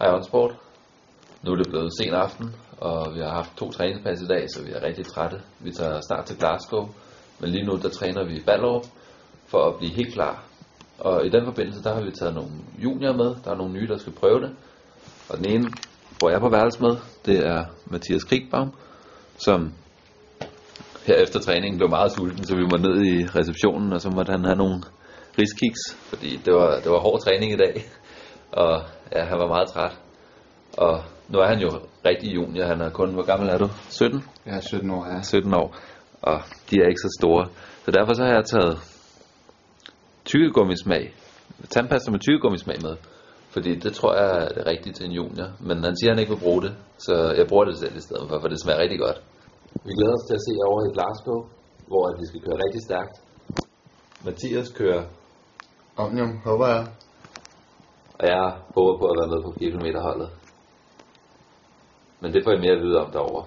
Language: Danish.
Hej Onsport. Nu er det blevet sen aften, og vi har haft to træningspas i dag, så vi er rigtig trætte. Vi tager snart til Glasgow, men lige nu der træner vi i Ballerup for at blive helt klar. Og i den forbindelse, der har vi taget nogle juniorer med. Der er nogle nye, der skal prøve det. Og den ene, hvor jeg er på værelse med, det er Mathias Krigbaum, som her efter træningen blev meget sulten, så vi var ned i receptionen, og så måtte han have nogle riskiks, fordi det var, det var hård træning i dag. Og ja, han var meget træt. Og nu er han jo rigtig junior. Han er kun, hvor gammel er du? 17? Jeg er 17 år, ja. 17 år. Og de er ikke så store. Så derfor så har jeg taget tykkegummismag. Tandpasta med tykkegummismag med. Fordi det tror jeg er det rigtige til en junior. Men han siger, at han ikke vil bruge det. Så jeg bruger det selv i stedet for, for det smager rigtig godt. Vi glæder os til at se jer over i Glasgow, hvor vi skal køre rigtig stærkt. Mathias kører, Omnium, håber jeg og jeg håber på at være med på 4 km holdet. Men det får I mere at vide om derovre.